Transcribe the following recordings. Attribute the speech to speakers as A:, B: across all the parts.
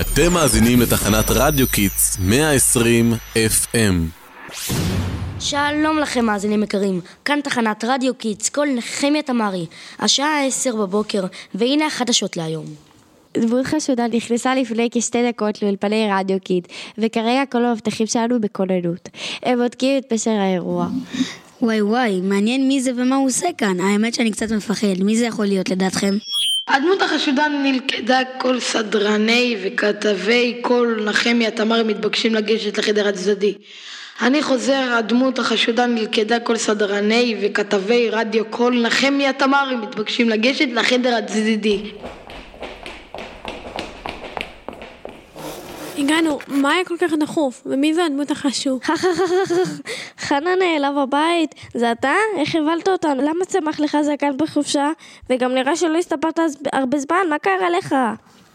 A: אתם מאזינים לתחנת רדיו Kids 120 FM.
B: שלום לכם מאזינים יקרים, כאן תחנת רדיו Kids, קול נחמיה תמרי, השעה 10 בבוקר, והנה החדשות להיום.
C: דמות חשודה נכנסה לפני כשתי דקות לאולפני רדיו Kids, וכרגע כל המאבטחים שלנו בכוננות. הם בודקים את פשר האירוע.
D: וואי וואי, מעניין מי זה ומה הוא עושה כאן. האמת שאני קצת מפחד, מי זה יכול להיות לדעתכם?
E: הדמות החשודה נלכדה כל סדרני וכתבי כל נחמיה תמרי מתבקשים לגשת לחדר הצדדי. אני חוזר, הדמות החשודה נלכדה כל סדרני וכתבי רדיו כל נחמיה תמרי מתבקשים לגשת לחדר הצדדי.
F: הגענו, מה היה כל כך דחוף? ומי זה הדמות החשוב?
C: חנה נעלב בבית, זה אתה? איך הבלת אותנו? למה צמח לך זקן בחופשה? וגם נראה שלא הסתפרת הרבה זמן, מה קרה לך?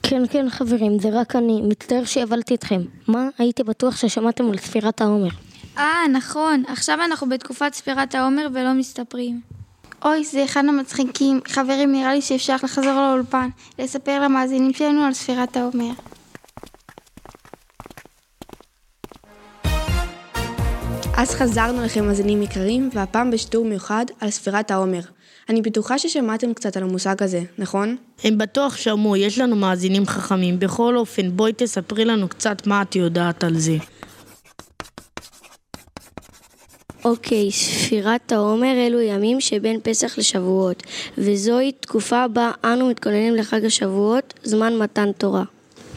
B: כן, כן, חברים, זה רק אני. מצטער שהבלתי אתכם. מה? הייתי בטוח ששמעתם על ספירת העומר.
G: אה, נכון. עכשיו אנחנו בתקופת ספירת העומר ולא מסתפרים. אוי, זה אחד המצחיקים. חברים, נראה לי שאפשר לחזור לאולפן, לספר למאזינים שלנו על ספירת העומר.
F: אז חזרנו לכם מאזינים יקרים, והפעם בשידור מיוחד על ספירת העומר. אני בטוחה ששמעתם קצת על המושג הזה, נכון?
H: הם בטוח שמעו, יש לנו מאזינים חכמים. בכל אופן, בואי תספרי לנו קצת מה את יודעת על זה.
C: אוקיי, ספירת העומר אלו ימים שבין פסח לשבועות, וזוהי תקופה בה אנו מתכוננים לחג השבועות, זמן מתן תורה.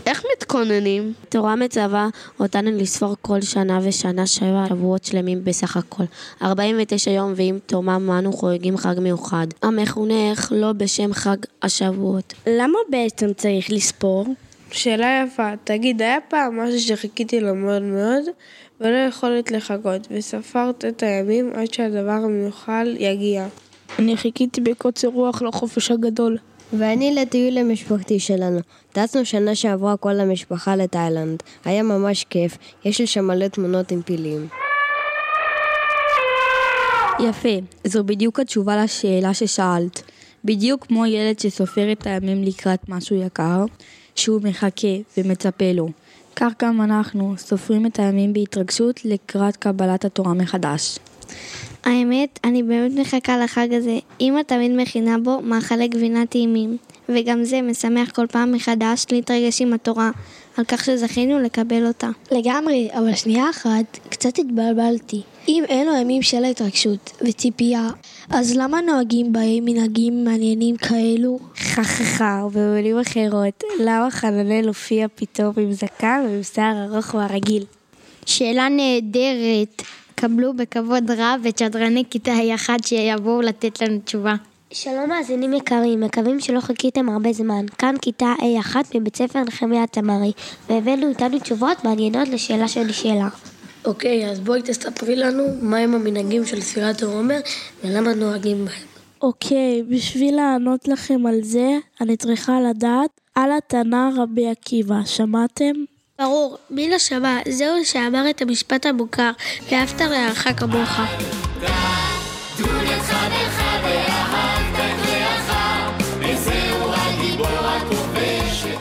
H: איך מתכוננים?
C: תורה מצווה אותנו לספור כל שנה ושנה שבע שבועות שלמים בסך הכל. 49 יום ועם תומם אנו חוגגים חג מיוחד, המכונה איך לא בשם חג השבועות. למה בעצם צריך לספור?
F: שאלה יפה. תגיד, היה פעם משהו שחיכיתי לו מאוד מאוד, ולא יכולת לחכות, וספרת את הימים עד שהדבר המיוחל יגיע.
H: אני חיכיתי בקוצר רוח לחופש הגדול.
I: ואני לטיול המשפחתי שלנו. טסנו שנה שעברה כל המשפחה לתאילנד. היה ממש כיף, יש לי שם מלא תמונות עם פילים.
J: יפה, זו בדיוק התשובה לשאלה ששאלת. בדיוק כמו ילד שסופר את הימים לקראת משהו יקר, שהוא מחכה ומצפה לו. כך גם אנחנו סופרים את הימים בהתרגשות לקראת קבלת התורה מחדש.
G: האמת, אני באמת מחכה לחג הזה. אמא תמיד מכינה בו מאכלי גבינה טעימים, וגם זה משמח כל פעם מחדש להתרגש עם התורה, על כך שזכינו לקבל אותה.
K: לגמרי, אבל שנייה אחת, קצת התבלבלתי. אם אלו ימים של התרגשות וציפייה, אז למה נוהגים בהם מנהגים מעניינים כאלו?
C: חככה, ובמילים אחרות, למה חננאל הופיע פתאום עם זקן ועם שיער ארוך מהרגיל?
G: שאלה נהדרת. קבלו בכבוד רב את שדרני כיתה ה-1 שיבואו לתת לנו תשובה.
B: שלום מאזינים יקרים, מקווים שלא חיכיתם הרבה זמן. כאן כיתה A1 מבית ספר נחמיה תמרי, והבאנו איתנו תשובות מעניינות לשאלה שנשאלה. אוקיי, אז בואי תספרי לנו מהם המנהגים של ספירת העומר ולמה נוהגים בהם.
C: אוקיי, בשביל לענות לכם על זה, אני צריכה לדעת על התנא רבי עקיבא, שמעתם?
K: ברור, מי לא שמע, זהו שאמר את המשפט המוכר, ואהבת רעך כמוך.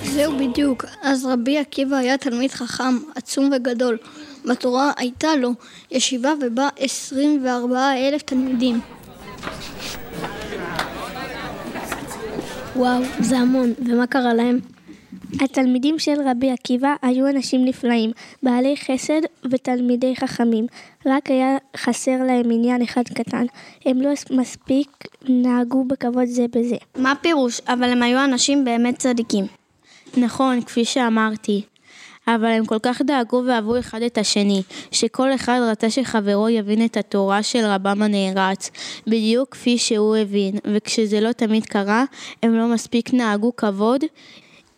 D: זהו בדיוק, אז רבי עקיבא היה תלמיד חכם, עצום וגדול. בתורה הייתה לו ישיבה ובה 24 אלף תלמידים.
K: וואו, זה המון, ומה קרה להם?
C: התלמידים של רבי עקיבא היו אנשים נפלאים, בעלי חסד ותלמידי חכמים. רק היה חסר להם עניין אחד קטן, הם לא מספיק נהגו בכבוד זה בזה.
G: מה פירוש? אבל הם היו אנשים באמת צדיקים.
J: נכון, כפי שאמרתי. אבל הם כל כך דאגו ואהבו אחד את השני, שכל אחד רצה שחברו יבין את התורה של רבם הנערץ, בדיוק כפי שהוא הבין, וכשזה לא תמיד קרה, הם לא מספיק נהגו כבוד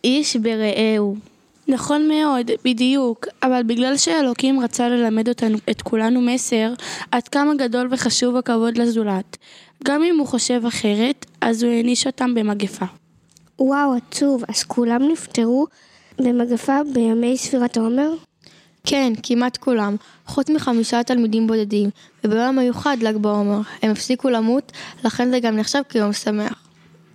J: איש ברעהו.
F: נכון מאוד, בדיוק, אבל בגלל שאלוקים רצה ללמד אותנו, את כולנו מסר, עד כמה גדול וחשוב הכבוד לזולת. גם אם הוא חושב אחרת, אז הוא העניש אותם במגפה.
K: וואו, עצוב, אז כולם נפטרו במגפה בימי ספירת העומר?
J: כן, כמעט כולם, חוץ מחמישה תלמידים בודדים, וביום המיוחד ל"ג בעומר. הם הפסיקו למות, לכן זה גם נחשב כיום שמח.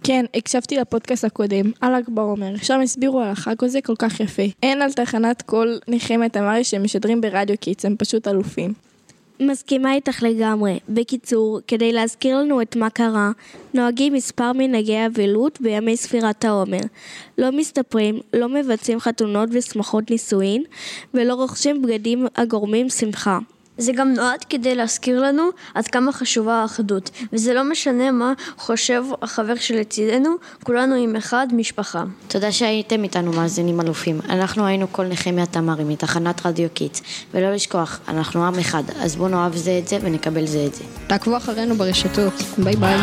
F: כן, הקשבתי לפודקאסט הקודם, על ל"ג בעומר, שם הסבירו על החג הזה כל כך יפה. אין על תחנת קול נחמיה תמרי שמשדרים ברדיו Kids, הם פשוט אלופים.
C: מסכימה איתך לגמרי. בקיצור, כדי להזכיר לנו את מה קרה, נוהגים מספר מנהגי אבלות בימי ספירת העומר. לא מסתפרים, לא מבצעים חתונות ושמחות נישואין, ולא רוכשים בגדים הגורמים שמחה.
L: זה גם נועד כדי להזכיר לנו עד כמה חשובה האחדות, וזה לא משנה מה חושב החבר שלצידנו, כולנו עם אחד משפחה.
M: תודה שהייתם איתנו מאזינים אלופים. אנחנו היינו קול נחמיה תמרי מתחנת רדיו Kids, ולא לשכוח, אנחנו עם אחד, אז בואו נאהב זה את זה ונקבל זה את זה.
N: תעקבו אחרינו ברשתות, ביי ביי.